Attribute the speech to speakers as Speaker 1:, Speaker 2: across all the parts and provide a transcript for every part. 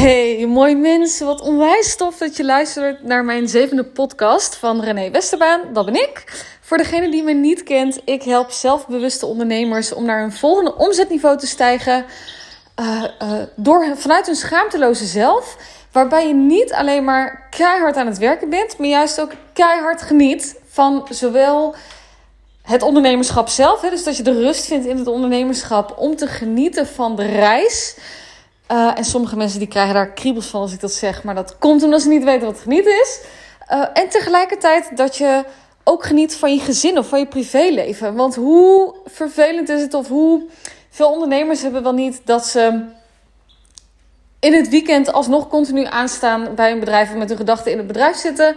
Speaker 1: Hey, mooi mensen. Wat onwijs tof dat je luistert naar mijn zevende podcast van René Westerbaan. Dat ben ik. Voor degene die me niet kent, ik help zelfbewuste ondernemers om naar een volgende omzetniveau te stijgen. Uh, uh, door, vanuit hun schaamteloze zelf. Waarbij je niet alleen maar keihard aan het werken bent, maar juist ook keihard geniet van zowel het ondernemerschap zelf. Hè, dus dat je de rust vindt in het ondernemerschap om te genieten van de reis. Uh, en sommige mensen die krijgen daar kriebels van als ik dat zeg. Maar dat komt omdat ze niet weten wat genieten is. Uh, en tegelijkertijd dat je ook geniet van je gezin of van je privéleven. Want hoe vervelend is het of hoe veel ondernemers hebben wel niet dat ze in het weekend alsnog continu aanstaan bij een bedrijf of met hun gedachten in het bedrijf zitten.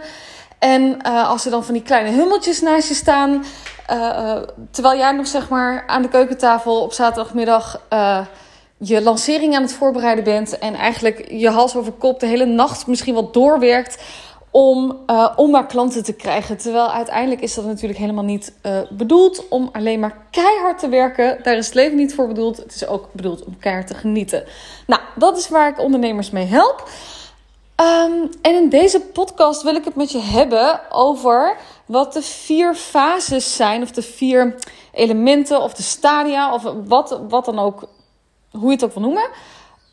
Speaker 1: En uh, als er dan van die kleine hummeltjes naast je staan, terwijl jij nog zeg maar aan de keukentafel op zaterdagmiddag je lancering aan het voorbereiden bent en eigenlijk je hals over kop de hele nacht misschien wel doorwerkt om, uh, om maar klanten te krijgen. Terwijl uiteindelijk is dat natuurlijk helemaal niet uh, bedoeld om alleen maar keihard te werken. Daar is het leven niet voor bedoeld. Het is ook bedoeld om keihard te genieten. Nou, dat is waar ik ondernemers mee help. Um, en in deze podcast wil ik het met je hebben over wat de vier fases zijn, of de vier elementen, of de stadia, of wat, wat dan ook, hoe je het ook wil noemen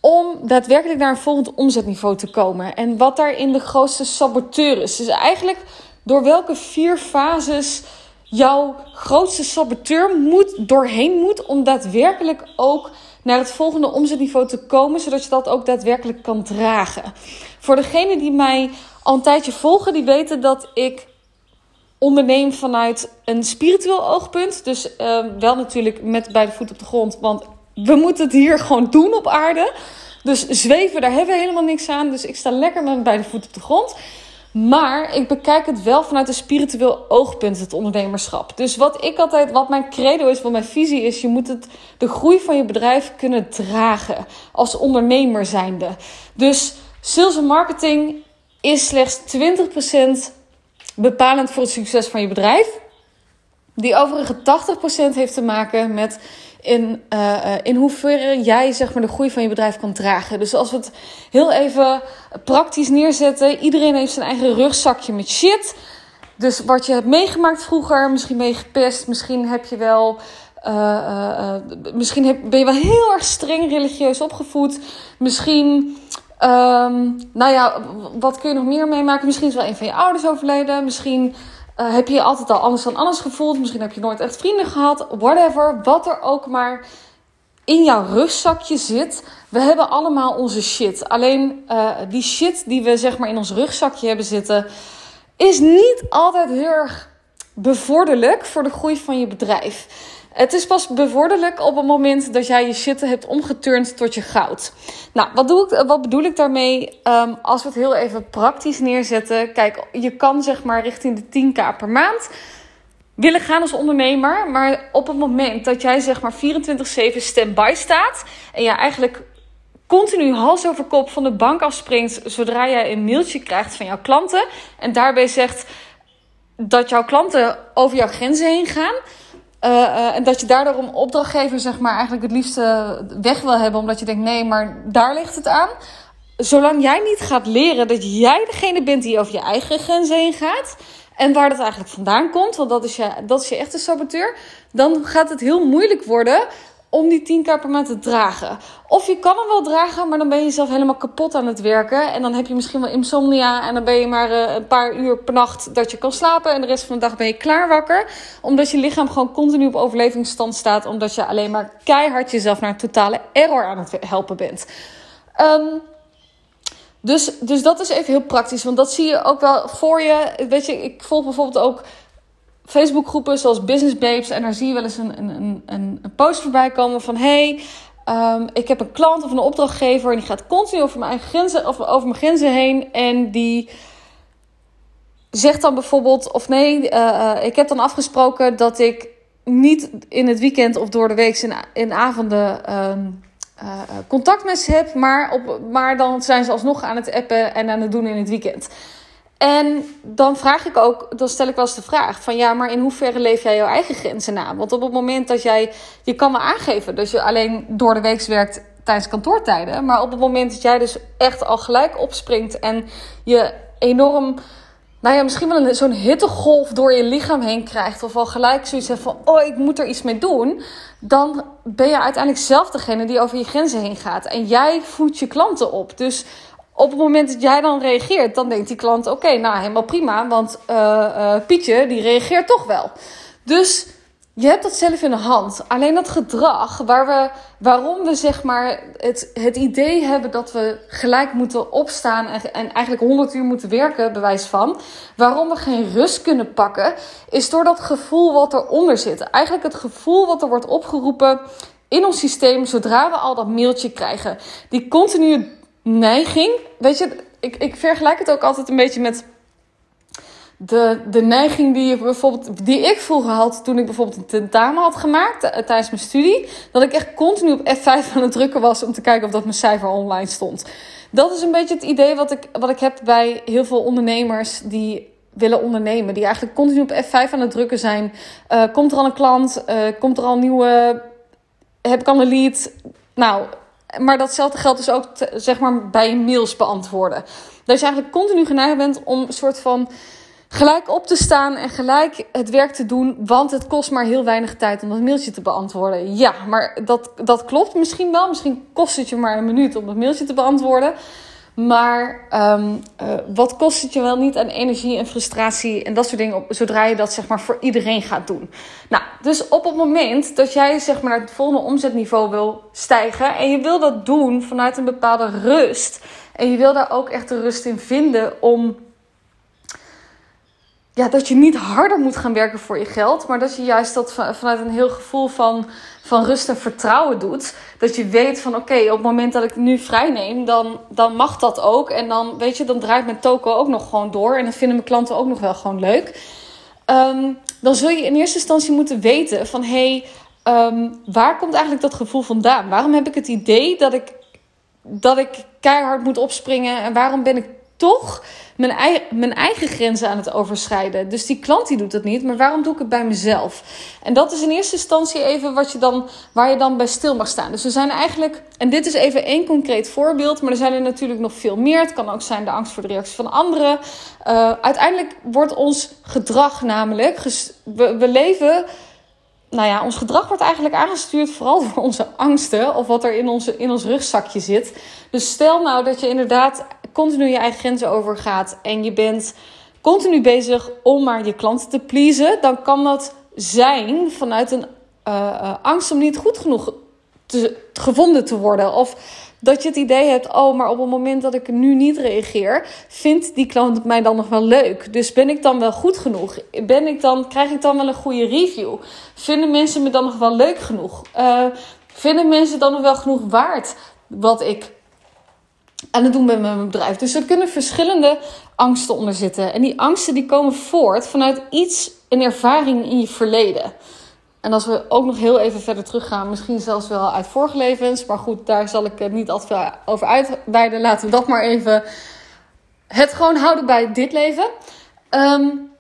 Speaker 1: om daadwerkelijk naar een volgend omzetniveau te komen. En wat daarin de grootste saboteur is. Dus eigenlijk door welke vier fases jouw grootste saboteur moet, doorheen moet om daadwerkelijk ook naar het volgende omzetniveau te komen, zodat je dat ook daadwerkelijk kan dragen. Voor degenen die mij al een tijdje volgen, die weten dat ik onderneem vanuit een spiritueel oogpunt. Dus uh, wel natuurlijk met beide voeten op de grond, want we moeten het hier gewoon doen op aarde. Dus zweven, daar hebben we helemaal niks aan. Dus ik sta lekker met beide voeten op de grond. Maar ik bekijk het wel vanuit een spiritueel oogpunt, het ondernemerschap. Dus wat ik altijd, wat mijn credo is, wat mijn visie is, je moet het, de groei van je bedrijf kunnen dragen als ondernemer zijnde. Dus sales en marketing is slechts 20% bepalend voor het succes van je bedrijf. Die overige 80% heeft te maken met in, uh, in hoeverre jij zeg maar, de groei van je bedrijf kan dragen. Dus als we het heel even praktisch neerzetten, iedereen heeft zijn eigen rugzakje met shit. Dus wat je hebt meegemaakt vroeger, misschien je gepest, misschien heb je wel. Uh, misschien heb, ben je wel heel erg streng religieus opgevoed. Misschien, um, nou ja, wat kun je nog meer meemaken? Misschien is wel een van je ouders overleden. Misschien uh, heb je je altijd al anders dan anders gevoeld? Misschien heb je nooit echt vrienden gehad. Whatever. Wat er ook maar in jouw rugzakje zit. We hebben allemaal onze shit. Alleen uh, die shit die we zeg maar in ons rugzakje hebben zitten. Is niet altijd heel erg bevorderlijk voor de groei van je bedrijf. Het is pas bevorderlijk op het moment dat jij je shit hebt omgeturnd tot je goud. Nou, wat, doe ik, wat bedoel ik daarmee? Um, als we het heel even praktisch neerzetten. Kijk, je kan zeg maar richting de 10k per maand willen gaan als ondernemer. Maar op het moment dat jij zeg maar 24-7 stand-by staat. En je eigenlijk continu hals over kop van de bank afspringt. Zodra jij een mailtje krijgt van jouw klanten. En daarbij zegt dat jouw klanten over jouw grenzen heen gaan uh, uh, en dat je daardoor een opdrachtgever zeg maar, eigenlijk het liefste weg wil hebben, omdat je denkt: nee, maar daar ligt het aan. Zolang jij niet gaat leren dat jij degene bent die over je eigen grenzen heen gaat. En waar dat eigenlijk vandaan komt, want dat is je, dat is je echte saboteur. Dan gaat het heel moeilijk worden om die 10k per maand te dragen. Of je kan hem wel dragen, maar dan ben je zelf helemaal kapot aan het werken. En dan heb je misschien wel insomnia. En dan ben je maar uh, een paar uur per nacht dat je kan slapen. En de rest van de dag ben je klaar wakker. Omdat je lichaam gewoon continu op overlevingsstand staat. Omdat je alleen maar keihard jezelf naar totale error aan het helpen bent. Um, dus, dus dat is even heel praktisch. Want dat zie je ook wel voor je. Weet je, ik volg bijvoorbeeld ook Facebookgroepen zoals Business Babes. En daar zie je wel eens een, een, een, een post voorbij komen van... Hey, um, ik heb een klant of een opdrachtgever... en die gaat continu over mijn, grenzen, of over mijn grenzen heen. En die zegt dan bijvoorbeeld... Of nee, uh, ik heb dan afgesproken dat ik niet in het weekend of door de week in, in avonden... Um, uh, contact met ze heb, maar, op, maar dan zijn ze alsnog aan het appen en aan het doen in het weekend. En dan vraag ik ook, dan stel ik wel eens de vraag van ja, maar in hoeverre leef jij jouw eigen grenzen na? Want op het moment dat jij, je kan wel aangeven dat je alleen door de week werkt tijdens kantoortijden. Maar op het moment dat jij dus echt al gelijk opspringt en je enorm nou ja, misschien wel zo'n hittegolf door je lichaam heen krijgt. Of al gelijk zoiets van, oh, ik moet er iets mee doen. Dan ben je uiteindelijk zelf degene die over je grenzen heen gaat. En jij voedt je klanten op. Dus op het moment dat jij dan reageert, dan denkt die klant, oké, nou helemaal prima. Want uh, Pietje, die reageert toch wel. Dus je hebt dat zelf in de hand. Alleen dat gedrag, waar we, waarom we zeg maar het, het idee hebben dat we gelijk moeten opstaan en, en eigenlijk 100 uur moeten werken, bewijs van. Waarom we geen rust kunnen pakken, is door dat gevoel wat eronder zit. Eigenlijk het gevoel wat er wordt opgeroepen in ons systeem zodra we al dat mailtje krijgen. Die continue neiging. Weet je, ik, ik vergelijk het ook altijd een beetje met de, de neiging die, je bijvoorbeeld, die ik vroeger had toen ik bijvoorbeeld een tentamen had gemaakt uh, tijdens mijn studie. Dat ik echt continu op F5 aan het drukken was om te kijken of dat mijn cijfer online stond. Dat is een beetje het idee wat ik, wat ik heb bij heel veel ondernemers die willen ondernemen. Die eigenlijk continu op F5 aan het drukken zijn. Uh, komt er al een klant? Uh, komt er al een nieuwe... Heb ik al een lead? Nou, maar datzelfde geldt dus ook zeg maar bij mails beantwoorden. Dat je eigenlijk continu geneigd bent om een soort van gelijk op te staan en gelijk het werk te doen, want het kost maar heel weinig tijd om dat mailtje te beantwoorden. Ja, maar dat, dat klopt misschien wel. Misschien kost het je maar een minuut om dat mailtje te beantwoorden. Maar um, uh, wat kost het je wel niet aan energie en frustratie en dat soort dingen, zodra je dat zeg maar voor iedereen gaat doen? Nou, dus op het moment dat jij zeg maar naar het volgende omzetniveau wil stijgen en je wil dat doen vanuit een bepaalde rust en je wil daar ook echt de rust in vinden om ja, dat je niet harder moet gaan werken voor je geld, maar dat je juist dat vanuit een heel gevoel van, van rust en vertrouwen doet. Dat je weet van oké, op het moment dat ik nu vrij neem, dan, dan mag dat ook. En dan weet je, dan draait mijn toko ook nog gewoon door. En dan vinden mijn klanten ook nog wel gewoon leuk. Um, dan zul je in eerste instantie moeten weten van hé, hey, um, waar komt eigenlijk dat gevoel vandaan? Waarom heb ik het idee dat ik, dat ik keihard moet opspringen? En waarom ben ik toch mijn eigen, mijn eigen grenzen aan het overschrijden. Dus die klant die doet het niet, maar waarom doe ik het bij mezelf? En dat is in eerste instantie even wat je dan, waar je dan bij stil mag staan. Dus er zijn eigenlijk, en dit is even één concreet voorbeeld, maar er zijn er natuurlijk nog veel meer. Het kan ook zijn de angst voor de reactie van anderen. Uh, uiteindelijk wordt ons gedrag namelijk, we, we leven nou ja, ons gedrag wordt eigenlijk aangestuurd vooral door onze angsten of wat er in, onze, in ons rugzakje zit. Dus stel nou dat je inderdaad continu je eigen grenzen overgaat en je bent continu bezig om maar je klanten te pleasen, dan kan dat zijn vanuit een uh, uh, angst om niet goed genoeg gevonden te worden. Of dat je het idee hebt, oh, maar op het moment dat ik nu niet reageer, vindt die klant mij dan nog wel leuk. Dus ben ik dan wel goed genoeg? Ben ik dan, krijg ik dan wel een goede review? Vinden mensen me dan nog wel leuk genoeg? Uh, vinden mensen dan nog wel genoeg waard wat ik aan het doen ben met mijn bedrijf? Dus er kunnen verschillende angsten onder zitten. En die angsten die komen voort vanuit iets, een ervaring in je verleden. En als we ook nog heel even verder teruggaan, misschien zelfs wel uit vorige levens. Maar goed, daar zal ik het niet altijd veel over uitweiden. Laten we dat maar even het gewoon houden bij dit leven. Um,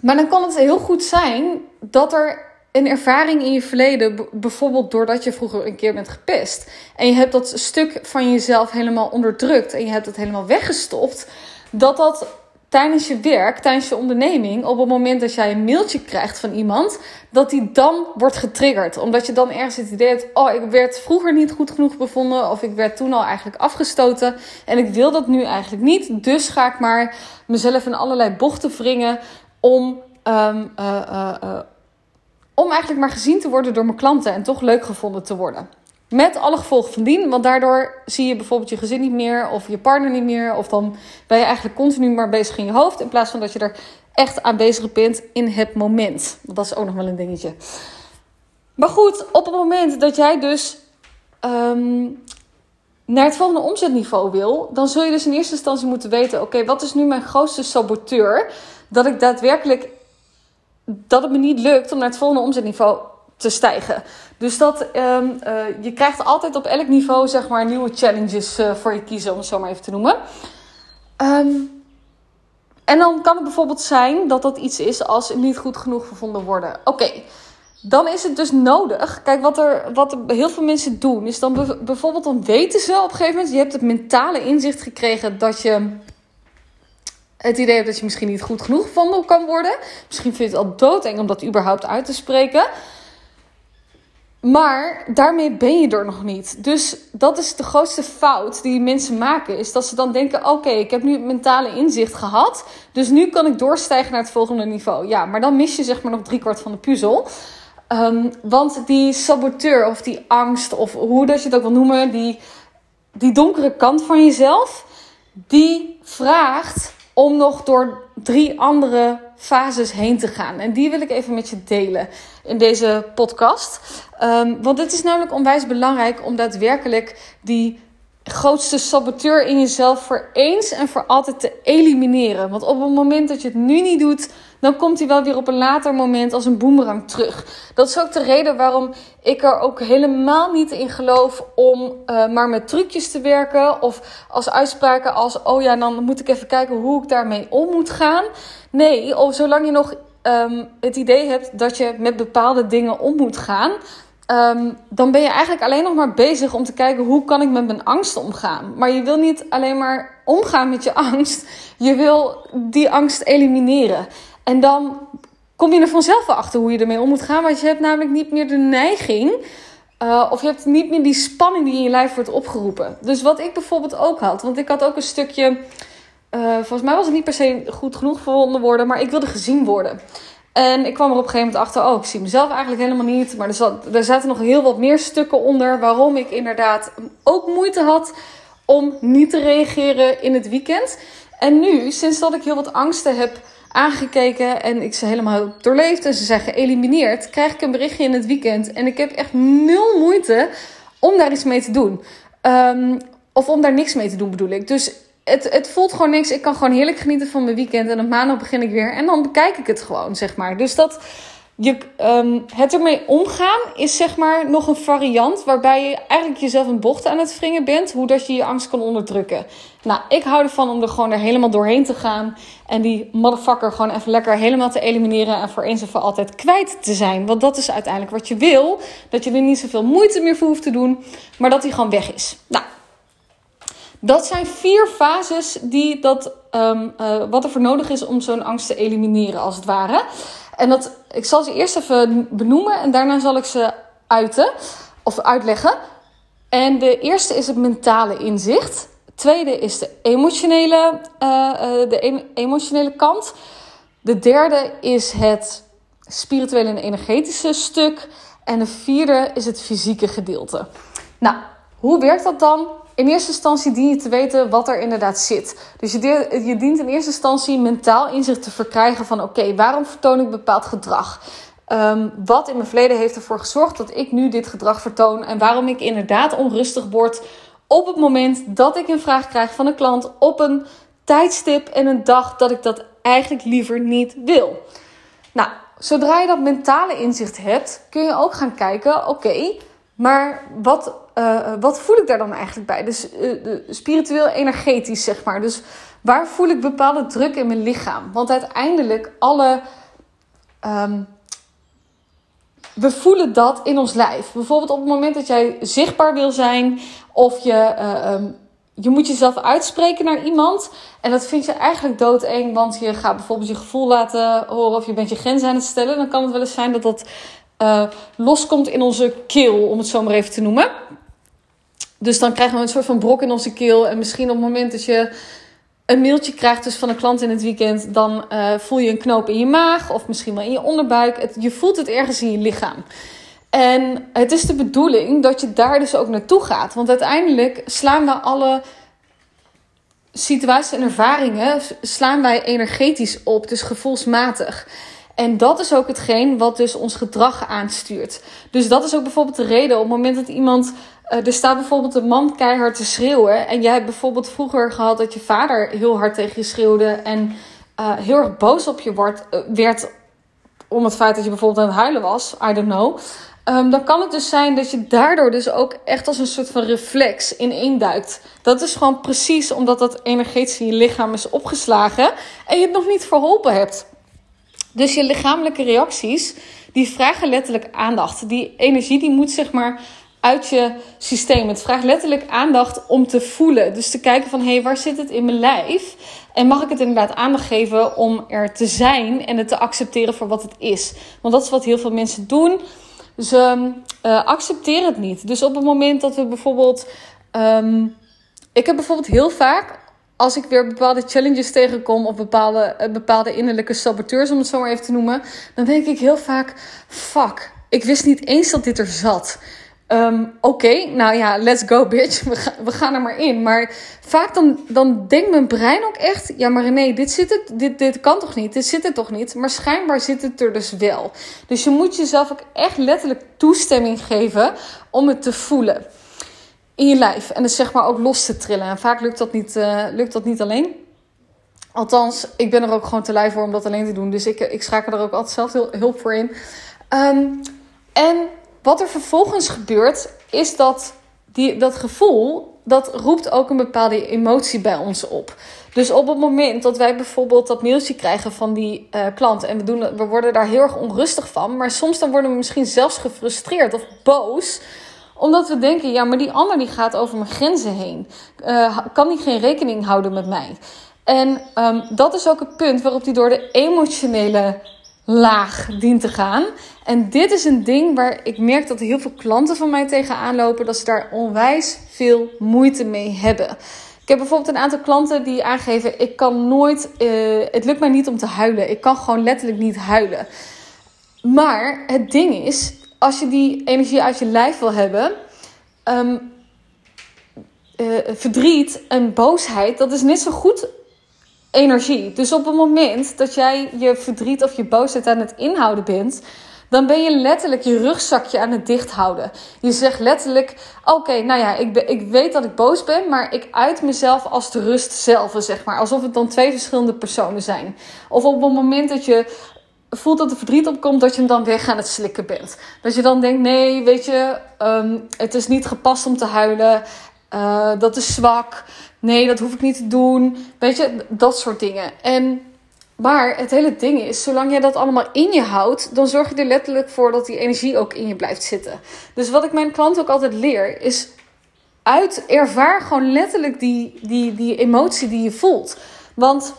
Speaker 1: maar dan kan het heel goed zijn dat er een ervaring in je verleden, bijvoorbeeld doordat je vroeger een keer bent gepest. En je hebt dat stuk van jezelf helemaal onderdrukt en je hebt het helemaal weggestopt. Dat dat tijdens je werk, tijdens je onderneming, op het moment dat jij een mailtje krijgt van iemand, dat die dan wordt getriggerd. Omdat je dan ergens het idee hebt: oh, ik werd vroeger niet goed genoeg bevonden, of ik werd toen al eigenlijk afgestoten en ik wil dat nu eigenlijk niet. Dus ga ik maar mezelf in allerlei bochten wringen om. Um, om eigenlijk maar gezien te worden door mijn klanten en toch leuk gevonden te worden. Met alle gevolgen van dien, want daardoor zie je bijvoorbeeld je gezin niet meer of je partner niet meer. Of dan ben je eigenlijk continu maar bezig in je hoofd in plaats van dat je er echt aan bezig bent in het moment. Dat is ook nog wel een dingetje. Maar goed, op het moment dat jij dus um, naar het volgende omzetniveau wil, dan zul je dus in eerste instantie moeten weten: oké, wat is nu mijn grootste saboteur? Dat ik daadwerkelijk dat het me niet lukt om naar het volgende omzetniveau te stijgen. Dus dat um, uh, je krijgt altijd op elk niveau zeg maar nieuwe challenges uh, voor je kiezen, om het zo maar even te noemen. Um, en dan kan het bijvoorbeeld zijn dat dat iets is als niet goed genoeg gevonden worden. Oké, dan is het dus nodig. Kijk, wat er, wat heel veel mensen doen, is dan bijvoorbeeld dan weten ze op een gegeven moment, je hebt het mentale inzicht gekregen dat je het idee hebt dat je misschien niet goed genoeg gevonden kan worden. Misschien vind je het al doodeng om dat überhaupt uit te spreken. Maar daarmee ben je er nog niet. Dus dat is de grootste fout die mensen maken. Is dat ze dan denken: oké, ik heb nu het mentale inzicht gehad. Dus nu kan ik doorstijgen naar het volgende niveau. Ja, maar dan mis je zeg maar nog driekwart van de puzzel. Um, want die saboteur of die angst, of hoe dat je het ook wil noemen, die, die donkere kant van jezelf, die vraagt om nog door drie andere fases heen te gaan. En die wil ik even met je delen in deze podcast. Um, want het is namelijk onwijs belangrijk om daadwerkelijk die grootste saboteur in jezelf voor eens en voor altijd te elimineren. Want op het moment dat je het nu niet doet, dan komt hij wel weer op een later moment als een boemerang terug. Dat is ook de reden waarom ik er ook helemaal niet in geloof om uh, maar met trucjes te werken. Of als uitspraken als: oh ja, dan moet ik even kijken hoe ik daarmee om moet gaan. Nee, of zolang je nog um, het idee hebt dat je met bepaalde dingen om moet gaan. Um, dan ben je eigenlijk alleen nog maar bezig om te kijken hoe kan ik met mijn angst omgaan. Maar je wil niet alleen maar omgaan met je angst. Je wil die angst elimineren. En dan kom je er vanzelf wel achter hoe je ermee om moet gaan. Want je hebt namelijk niet meer de neiging. Uh, of je hebt niet meer die spanning die in je lijf wordt opgeroepen. Dus wat ik bijvoorbeeld ook had. Want ik had ook een stukje. Uh, volgens mij was het niet per se goed genoeg verwonden worden. Maar ik wilde gezien worden. En ik kwam er op een gegeven moment achter, oh, ik zie mezelf eigenlijk helemaal niet. Maar er, zat, er zaten nog heel wat meer stukken onder waarom ik inderdaad ook moeite had om niet te reageren in het weekend. En nu, sinds dat ik heel wat angsten heb aangekeken en ik ze helemaal doorleefd en ze zijn geëlimineerd, krijg ik een berichtje in het weekend. En ik heb echt nul moeite om daar iets mee te doen. Um, of om daar niks mee te doen bedoel ik. Dus het, het voelt gewoon niks. Ik kan gewoon heerlijk genieten van mijn weekend. En op maandag begin ik weer. En dan bekijk ik het gewoon, zeg maar. Dus dat je, um, het ermee omgaan is zeg maar nog een variant waarbij je eigenlijk jezelf een bocht aan het wringen bent. Hoe dat je je angst kan onderdrukken. Nou, ik hou ervan om er gewoon er helemaal doorheen te gaan. En die motherfucker gewoon even lekker helemaal te elimineren. En voor eens en voor altijd kwijt te zijn. Want dat is uiteindelijk wat je wil. Dat je er niet zoveel moeite meer voor hoeft te doen. Maar dat die gewoon weg is. Nou, dat zijn vier fases die dat, um, uh, wat er voor nodig is om zo'n angst te elimineren, als het ware. En dat, ik zal ze eerst even benoemen en daarna zal ik ze uiten of uitleggen. En de eerste is het mentale inzicht. De tweede is de emotionele, uh, uh, de emotionele kant. De derde is het spirituele en energetische stuk. En de vierde is het fysieke gedeelte. Nou, hoe werkt dat dan? In eerste instantie dien je te weten wat er inderdaad zit. Dus je, je dient in eerste instantie mentaal inzicht te verkrijgen van oké, waarom vertoon ik bepaald gedrag? Um, wat in mijn verleden heeft ervoor gezorgd dat ik nu dit gedrag vertoon en waarom ik inderdaad onrustig word op het moment dat ik een vraag krijg van een klant op een tijdstip en een dag dat ik dat eigenlijk liever niet wil. Nou, zodra je dat mentale inzicht hebt, kun je ook gaan kijken: oké, maar wat uh, wat voel ik daar dan eigenlijk bij? Dus uh, spiritueel energetisch, zeg maar. Dus waar voel ik bepaalde druk in mijn lichaam? Want uiteindelijk, alle. Um, we voelen dat in ons lijf. Bijvoorbeeld op het moment dat jij zichtbaar wil zijn, of je. Uh, um, je moet jezelf uitspreken naar iemand. En dat vind je eigenlijk doodeng. Want je gaat bijvoorbeeld je gevoel laten horen. Of je bent je grens aan het stellen. Dan kan het wel eens zijn dat dat uh, loskomt in onze keel. Om het zo maar even te noemen. Dus dan krijgen we een soort van brok in onze keel. En misschien op het moment dat je een mailtje krijgt dus van een klant in het weekend, dan uh, voel je een knoop in je maag of misschien wel in je onderbuik. Je voelt het ergens in je lichaam. En het is de bedoeling dat je daar dus ook naartoe gaat. Want uiteindelijk slaan we alle situaties en ervaringen slaan wij energetisch op, dus gevoelsmatig. En dat is ook hetgeen wat dus ons gedrag aanstuurt. Dus dat is ook bijvoorbeeld de reden op het moment dat iemand uh, er staat bijvoorbeeld een man keihard te schreeuwen. En jij hebt bijvoorbeeld vroeger gehad dat je vader heel hard tegen je schreeuwde. En uh, heel erg boos op je wordt, uh, werd om het feit dat je bijvoorbeeld aan het huilen was. I don't know. Um, dan kan het dus zijn dat je daardoor dus ook echt als een soort van reflex in induikt. Dat is gewoon precies omdat dat energetisch in je lichaam is opgeslagen. En je het nog niet verholpen hebt. Dus je lichamelijke reacties, die vragen letterlijk aandacht. Die energie die moet zeg maar uit je systeem. Het vraagt letterlijk aandacht om te voelen. Dus te kijken van, hé, hey, waar zit het in mijn lijf? En mag ik het inderdaad aandacht geven om er te zijn en het te accepteren voor wat het is? Want dat is wat heel veel mensen doen. Ze uh, accepteren het niet. Dus op het moment dat we bijvoorbeeld... Um, ik heb bijvoorbeeld heel vaak als ik weer bepaalde challenges tegenkom of bepaalde, eh, bepaalde innerlijke saboteurs, om het zo maar even te noemen, dan denk ik heel vaak: fuck, ik wist niet eens dat dit er zat. Um, Oké, nou ja, let's go, bitch. We, we gaan er maar in. Maar vaak dan, dan denkt mijn brein ook echt: ja, maar nee, dit, zit het, dit, dit kan toch niet? Dit zit er toch niet? Maar schijnbaar zit het er dus wel. Dus je moet jezelf ook echt letterlijk toestemming geven om het te voelen in je lijf. En dus zeg maar ook los te trillen. En vaak lukt dat niet, uh, lukt dat niet alleen. Althans, ik ben er ook gewoon te lui voor om dat alleen te doen. Dus ik, ik schakel er ook altijd zelf hulp voor in. Um, en wat er vervolgens gebeurt, is dat die, dat gevoel, dat roept ook een bepaalde emotie bij ons op. Dus op het moment dat wij bijvoorbeeld dat mailtje krijgen van die uh, klant en we, doen, we worden daar heel erg onrustig van, maar soms dan worden we misschien zelfs gefrustreerd of boos omdat we denken, ja, maar die ander die gaat over mijn grenzen heen. Uh, kan die geen rekening houden met mij? En um, dat is ook het punt waarop die door de emotionele laag dient te gaan. En dit is een ding waar ik merk dat heel veel klanten van mij tegenaan lopen, dat ze daar onwijs veel moeite mee hebben. Ik heb bijvoorbeeld een aantal klanten die aangeven: ik kan nooit, uh, het lukt mij niet om te huilen. Ik kan gewoon letterlijk niet huilen. Maar het ding is, als je die energie uit je lijf wil hebben, um, uh, verdriet en boosheid, dat is net zo goed energie. Dus op het moment dat jij je verdriet of je boosheid aan het inhouden bent, dan ben je letterlijk je rugzakje aan het dicht houden. Je zegt letterlijk: Oké, nou ja, ik, ik weet dat ik boos ben, maar ik uit mezelf als de rust zelf, zeg maar. Alsof het dan twee verschillende personen zijn. Of op het moment dat je voelt dat er verdriet opkomt, dat je hem dan weg aan het slikken bent. Dat je dan denkt: nee, weet je, um, het is niet gepast om te huilen. Uh, dat is zwak. Nee, dat hoef ik niet te doen. Weet je, dat soort dingen. En, maar het hele ding is, zolang jij dat allemaal in je houdt, dan zorg je er letterlijk voor dat die energie ook in je blijft zitten. Dus wat ik mijn klanten ook altijd leer, is uit ervaar gewoon letterlijk die, die, die emotie die je voelt. Want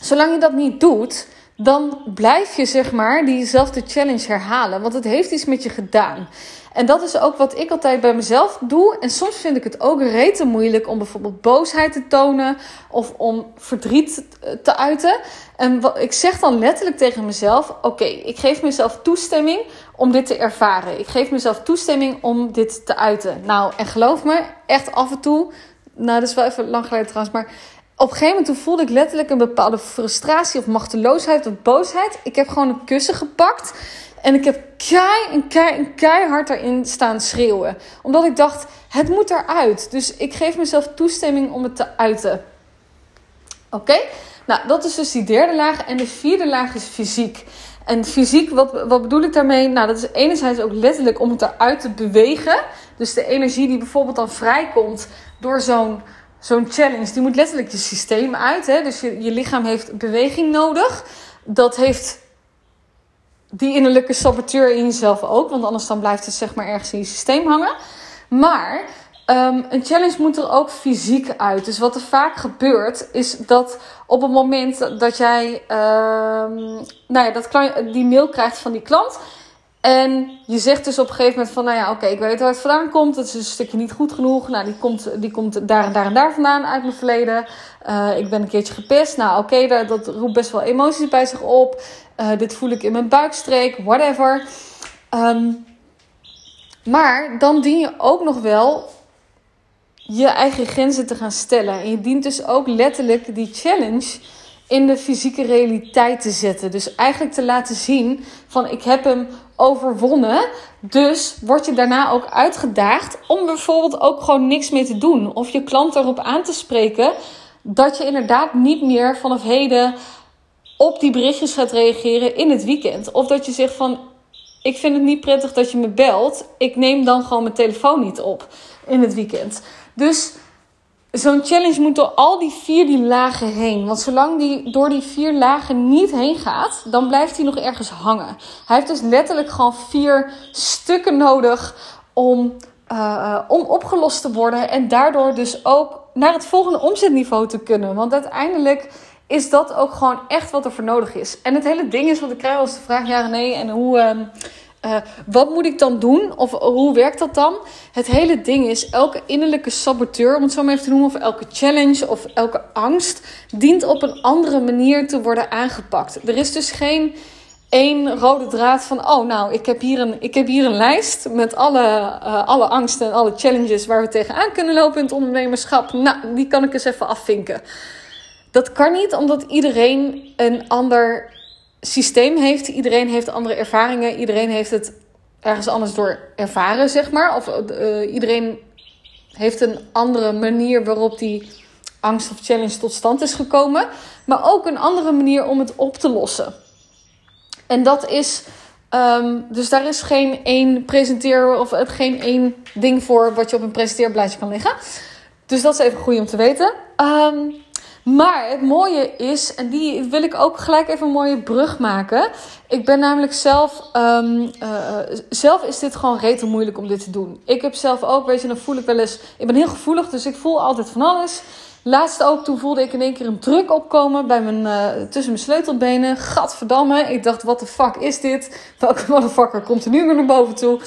Speaker 1: zolang je dat niet doet, dan blijf je zeg maar diezelfde challenge herhalen. Want het heeft iets met je gedaan. En dat is ook wat ik altijd bij mezelf doe. En soms vind ik het ook rete moeilijk om bijvoorbeeld boosheid te tonen of om verdriet te uiten. En wat, ik zeg dan letterlijk tegen mezelf: Oké, ik geef mezelf toestemming om dit te ervaren. Ik geef mezelf toestemming om dit te uiten. Nou, en geloof me, echt af en toe. Nou, dat is wel even lang geleden trouwens, maar op een gegeven moment voelde ik letterlijk een bepaalde frustratie of machteloosheid of boosheid. Ik heb gewoon een kussen gepakt en ik heb kei en kei en keihard erin staan schreeuwen. Omdat ik dacht, het moet eruit. Dus ik geef mezelf toestemming om het te uiten. Oké? Nou, dat is dus die derde laag. En de vierde laag is fysiek. En fysiek, wat, wat bedoel ik daarmee? Nou, dat is enerzijds ook letterlijk om het eruit te bewegen. Dus de energie die bijvoorbeeld dan vrijkomt door zo'n zo'n challenge, die moet letterlijk je systeem uit. Hè? Dus je, je lichaam heeft beweging nodig. Dat heeft die innerlijke saboteur in jezelf ook. Want anders dan blijft het zeg maar ergens in je systeem hangen. Maar um, een challenge moet er ook fysiek uit. Dus wat er vaak gebeurt, is dat op het moment dat jij um, nou ja, dat die mail krijgt van die klant. En je zegt dus op een gegeven moment van, nou ja, oké, ik weet waar het vandaan komt. Het is een stukje niet goed genoeg. Nou, die komt, die komt daar en daar en daar vandaan uit mijn verleden. Uh, ik ben een keertje gepest. Nou, oké, dat roept best wel emoties bij zich op. Uh, dit voel ik in mijn buikstreek, whatever. Um, maar dan dien je ook nog wel je eigen grenzen te gaan stellen. En je dient dus ook letterlijk die challenge in de fysieke realiteit te zetten. Dus eigenlijk te laten zien van ik heb hem overwonnen. Dus word je daarna ook uitgedaagd om bijvoorbeeld ook gewoon niks meer te doen. Of je klant erop aan te spreken dat je inderdaad niet meer vanaf heden op die berichtjes gaat reageren in het weekend. Of dat je zegt van ik vind het niet prettig dat je me belt. Ik neem dan gewoon mijn telefoon niet op in het weekend. Dus zo'n challenge moet door al die vier die lagen heen. Want zolang die door die vier lagen niet heen gaat, dan blijft hij nog ergens hangen. Hij heeft dus letterlijk gewoon vier stukken nodig om, uh, om opgelost te worden. En daardoor dus ook naar het volgende omzetniveau te kunnen. Want uiteindelijk is dat ook gewoon echt wat er voor nodig is. En het hele ding is, want ik krijg wel eens de vraag, ja nee, en hoe... Uh, uh, wat moet ik dan doen? Of hoe werkt dat dan? Het hele ding is, elke innerlijke saboteur, om het zo maar even te noemen, of elke challenge of elke angst, dient op een andere manier te worden aangepakt. Er is dus geen één rode draad van, oh nou, ik heb hier een, ik heb hier een lijst met alle, uh, alle angsten en alle challenges waar we tegenaan kunnen lopen in het ondernemerschap. Nou, die kan ik eens even afvinken. Dat kan niet, omdat iedereen een ander systeem heeft. Iedereen heeft andere ervaringen. Iedereen heeft het ergens anders door ervaren, zeg maar. Of uh, iedereen heeft een andere manier waarop die angst of challenge tot stand is gekomen. Maar ook een andere manier om het op te lossen. En dat is. Um, dus daar is geen één presenteer of geen één ding voor wat je op een presenteerblaadje kan leggen. Dus dat is even goed om te weten. Um, maar het mooie is, en die wil ik ook gelijk even een mooie brug maken. Ik ben namelijk zelf, um, uh, zelf is dit gewoon rete moeilijk om dit te doen. Ik heb zelf ook, weet dan voel ik wel eens, ik ben heel gevoelig, dus ik voel altijd van alles. Laatst ook, toen voelde ik in één keer een druk opkomen bij mijn, uh, tussen mijn sleutelbenen. Gadverdamme, ik dacht, wat de fuck is dit? Welke motherfucker komt er nu weer naar boven toe?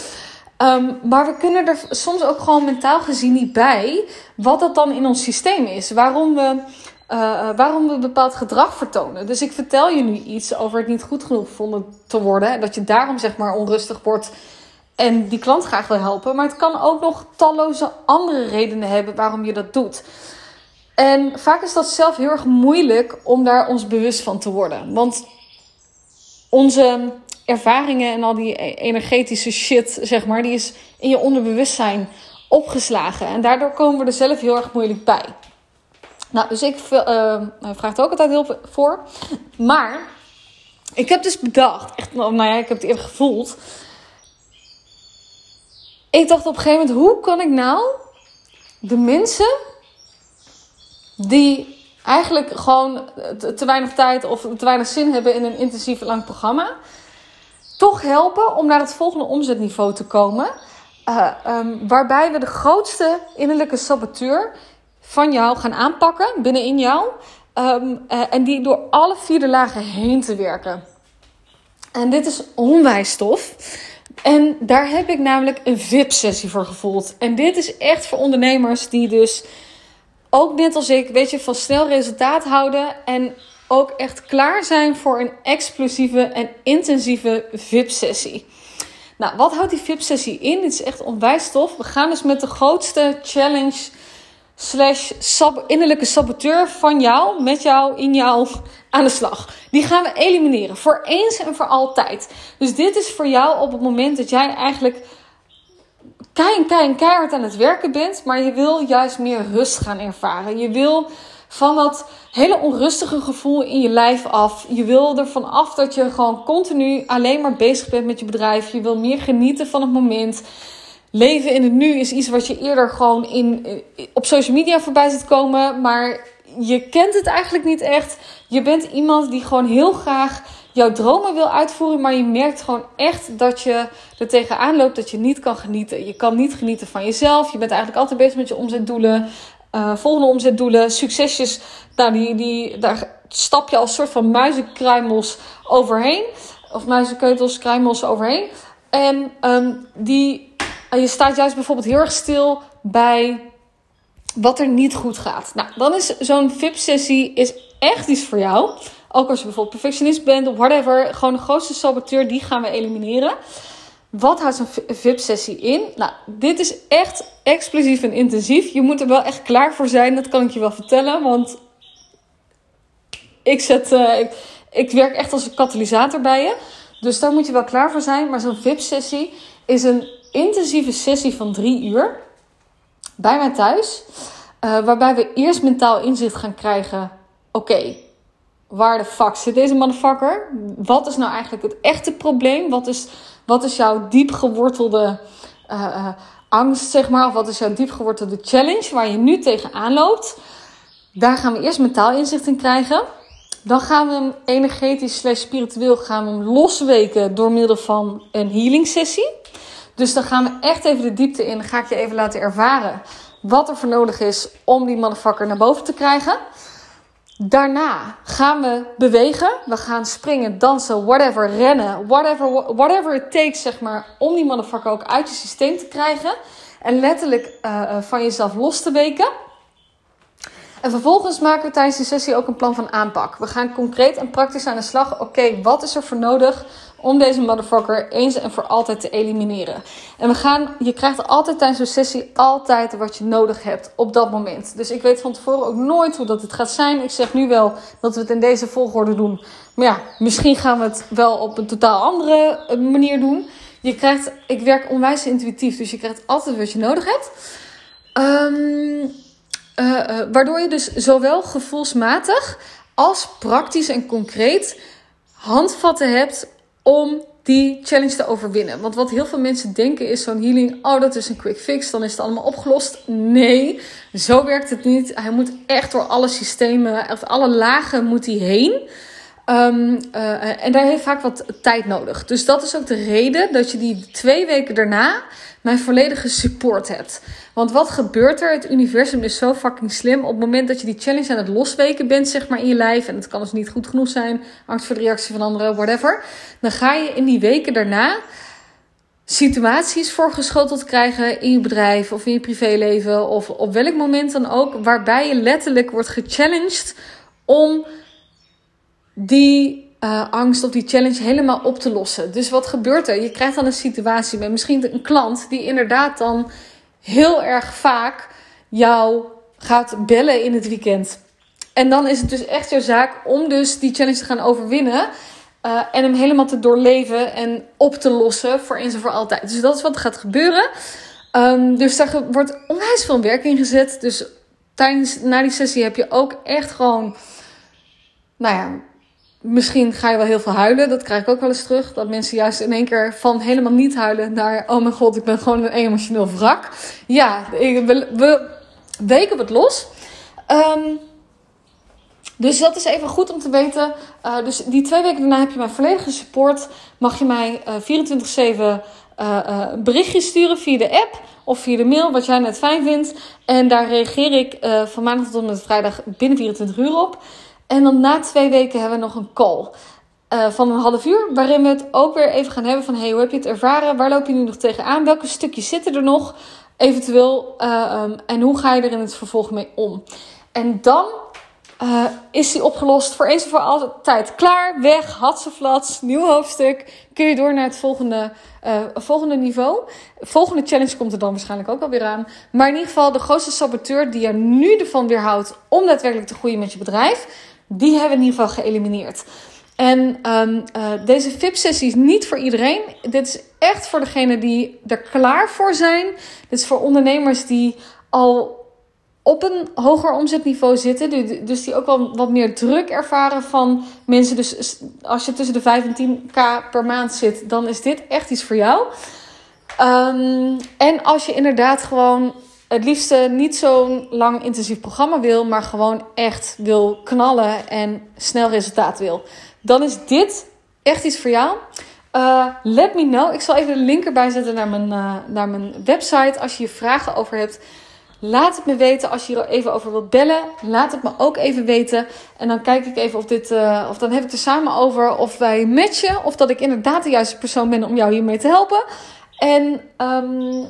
Speaker 1: Um, maar we kunnen er soms ook gewoon mentaal gezien niet bij wat dat dan in ons systeem is. Waarom we uh, waarom we bepaald gedrag vertonen. Dus ik vertel je nu iets over het niet goed genoeg vonden te worden. En dat je daarom zeg maar onrustig wordt en die klant graag wil helpen. Maar het kan ook nog talloze andere redenen hebben waarom je dat doet. En vaak is dat zelf heel erg moeilijk om daar ons bewust van te worden. Want onze ervaringen en al die e-, energetische shit, zeg maar, die is in je onderbewustzijn opgeslagen. En daardoor komen we er zelf heel erg moeilijk bij. Nou, dus ik uh, vraag het ook altijd heel voor. Maar ik heb dus bedacht, echt, nou ja, ik heb het eerder gevoeld. Ik dacht op een gegeven moment, hoe kan ik nou de mensen die eigenlijk gewoon te, weinig tijd of te weinig zin hebben in een intensief lang programma, toch helpen om naar het volgende omzetniveau te komen. Uh, um, waarbij we de grootste innerlijke saboteur van jou gaan aanpakken binnenin jou. Um, uh, en die door alle vierde lagen heen te werken. En dit is onwijs stof. En daar heb ik namelijk een VIP-sessie voor gevoeld. En dit is echt voor ondernemers die dus ook net als ik, weet je, van snel resultaat houden. En ook echt klaar zijn voor een explosieve en intensieve VIP-sessie. Nou, wat houdt die VIP-sessie in? Dit is echt onwijs tof. We gaan dus met de grootste challenge slash innerlijke saboteur van jou, met jou, in jou aan de slag. Die gaan we elimineren. Voor eens en voor altijd. Dus dit is voor jou op het moment dat jij eigenlijk keihard, keihard aan het werken bent. Maar je wil juist meer rust gaan ervaren. Je wil van dat hele onrustige gevoel in je lijf af. Je wil ervan af dat je gewoon continu alleen maar bezig bent met je bedrijf. Je wil meer genieten van het moment leven in het nu is iets wat je eerder gewoon in, eh, op social media voorbij ziet komen. Maar je kent het eigenlijk niet echt. Je bent iemand die gewoon heel graag jouw dromen wil uitvoeren. Maar je merkt gewoon echt dat je er tegenaan loopt dat je niet kan genieten. Je kan niet genieten van jezelf. Je bent eigenlijk altijd bezig met je omzetdoelen. Uh, volgende omzetdoelen, succesjes. Nou, die, die, daar stap je als soort van muizenkruimels overheen. Of muizenkeutels, kruimels overheen. En um, die je staat juist bijvoorbeeld heel erg stil bij wat er niet goed gaat. Nou, dan is zo'n VIP-sessie echt iets voor jou. Ook als je bijvoorbeeld perfectionist bent of whatever. Gewoon de grootste saboteur, die gaan we elimineren. Wat houdt zo'n VIP-sessie in? Nou, dit is echt explosief en intensief. Je moet er wel echt klaar voor zijn, dat kan ik je wel vertellen. Want ik, zet, uh, ik, ik werk echt als een katalysator bij je. Dus daar moet je wel klaar voor zijn. Maar zo'n VIP-sessie is een intensieve sessie van drie uur bij mij thuis. Uh, waarbij we eerst mentaal inzicht gaan krijgen. Oké, waar de fuck zit deze motherfucker? Wat is nou eigenlijk het echte probleem? Wat is, wat is jouw diep gewortelde uh, angst, zeg maar, of wat is jouw diepgewortelde challenge waar je nu tegenaan loopt. Daar gaan we eerst mentaal inzicht in krijgen. Dan gaan we hem energetisch slash spiritueel gaan we hem losweken door middel van een healing sessie. Dus dan gaan we echt even de diepte in. Dan ga ik je even laten ervaren wat er voor nodig is om die motherfucker naar boven te krijgen. Daarna gaan we bewegen. We gaan springen, dansen, whatever, rennen. Whatever, whatever it takes, zeg maar, om die motherfucker ook uit je systeem te krijgen. En letterlijk uh, van jezelf los te weken. En vervolgens maken we tijdens de sessie ook een plan van aanpak. We gaan concreet en praktisch aan de slag. Oké, wat is er voor nodig om deze motherfucker eens en voor altijd te elimineren? En we gaan, je krijgt altijd tijdens een sessie altijd wat je nodig hebt op dat moment. Dus ik weet van tevoren ook nooit hoe dat het gaat zijn. Ik zeg nu wel dat we het in deze volgorde doen. Maar ja, misschien gaan we het wel op een totaal andere eh, manier doen. Je krijgt, ik werk onwijs intuïtief, dus je krijgt altijd wat je nodig hebt. Um, uh, uh, waardoor je dus zowel gevoelsmatig als praktisch en concreet handvatten hebt om die challenge te overwinnen. Want wat heel veel mensen denken is zo'n healing, oh dat is een quick fix, dan is het allemaal opgelost. Nee, zo werkt het niet. Hij moet echt door alle systemen, of alle lagen moet hij heen. Um, uh, en daar heeft vaak wat tijd nodig. Dus dat is ook de reden dat je die twee weken daarna mijn volledige support hebt. Want wat gebeurt er? Het universum is zo fucking slim. Op het moment dat je die challenge aan het losweken bent, zeg maar in je lijf, en het kan dus niet goed genoeg zijn, angst voor de reactie van anderen, whatever, dan ga je in die weken daarna situaties voorgeschoteld krijgen in je bedrijf of in je privéleven of op welk moment dan ook, waarbij je letterlijk wordt gechallenged om die uh, angst of die challenge helemaal op te lossen. Dus wat gebeurt er? Je krijgt dan een situatie met misschien een klant die inderdaad dan heel erg vaak jou gaat bellen in het weekend. En dan is het dus echt jouw zaak om dus die challenge te gaan overwinnen. Uh, en hem helemaal te doorleven en op te lossen voor eens en voor altijd. Dus dat is wat gaat gebeuren. Um, dus daar wordt onwijs veel werk in gezet. Dus tijdens, na die sessie heb je ook echt gewoon, nou ja, Misschien ga je wel heel veel huilen. Dat krijg ik ook wel eens terug. Dat mensen juist in één keer van helemaal niet huilen naar... Oh mijn god, ik ben gewoon een emotioneel wrak. Ja, we, we weken het los. Um, dus dat is even goed om te weten. Uh, dus die twee weken daarna heb je mijn volledige support. Mag je mij uh, 24-7 uh, berichtjes sturen via de app of via de mail, wat jij net fijn vindt. En daar reageer ik uh, van maandag tot en met vrijdag binnen 24 uur op. En dan na twee weken hebben we nog een call. Uh, van een half uur, waarin we het ook weer even gaan hebben van... hey, hoe heb je het ervaren? Waar loop je nu nog tegenaan? Welke stukjes zitten er nog? Eventueel, uh, um, en hoe ga je er in het vervolg mee om? En dan uh, is die opgelost voor eens en voor altijd. Klaar, weg, hatseflats, nieuw hoofdstuk. Kun je door naar het volgende, volgende niveau. Volgende challenge komt er dan waarschijnlijk ook alweer aan. Maar in ieder geval, de grootste saboteur die je nu ervan weerhoudt... om daadwerkelijk te groeien met je bedrijf die hebben we in ieder geval geëlimineerd. En um, uh, deze VIP-sessie is niet voor iedereen. Dit is echt voor degenen die er klaar voor zijn. Dit is voor ondernemers die al op een hoger omzetniveau zitten. Dus die ook wel wat meer druk ervaren van mensen. Dus als je tussen de 5 en 10k per maand zit, dan is dit echt iets voor jou. Um, en als je inderdaad gewoon het liefste niet zo'n lang intensief programma wil, maar gewoon echt wil knallen en snel resultaat wil, dan is dit echt iets voor jou. Uh, let me know. Ik zal even de link erbij zetten naar mijn, uh, naar mijn website. Als je hier vragen over hebt, laat het me weten. Als je hier even over wilt bellen, laat het me ook even weten. En dan kijk ik even of dit, of dan heb ik er samen over of wij matchen. Of dat ik inderdaad de juiste persoon ben om jou hiermee te helpen. En um,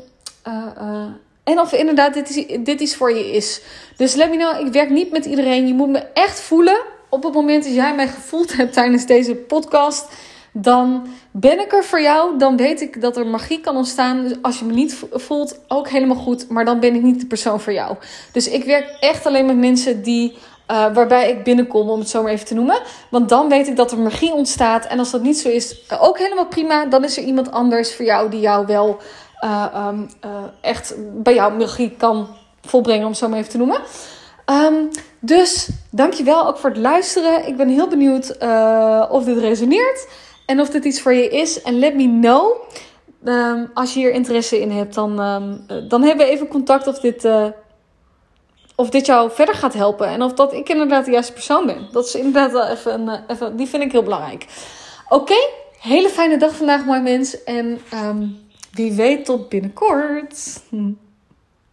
Speaker 1: en of inderdaad dit, is, dit iets voor je is. Dus let me know, ik werk niet met iedereen. Je moet me echt voelen. Op het moment dat jij mij gevoeld hebt tijdens deze podcast, dan ben ik er voor jou. Dan weet ik dat er magie kan ontstaan. Dus als je me niet voelt, ook helemaal goed. Maar dan ben ik niet de persoon voor jou. Dus ik werk echt alleen met mensen die. Uh, waarbij ik binnenkom, om het zo maar even te noemen. Want dan weet ik dat er magie ontstaat. En als dat niet zo is, ook helemaal prima. Dan is er iemand anders voor jou die jou wel uh, um, uh, echt bij jou magie kan volbrengen, om het zo maar even te noemen. Um, dus dankjewel ook voor het luisteren. Ik ben heel benieuwd uh, of dit resoneert en of dit iets voor je is. En let me know. Ehm, als je hier interesse in hebt, dan, dan hebben we even contact of dit, of dit jou verder gaat helpen. En of dat ik inderdaad de juiste persoon ben. Dat is inderdaad wel even, een, even die vind ik heel belangrijk. Oké, hele fijne dag vandaag, mooi mens. En wie weet tot binnenkort. Hm.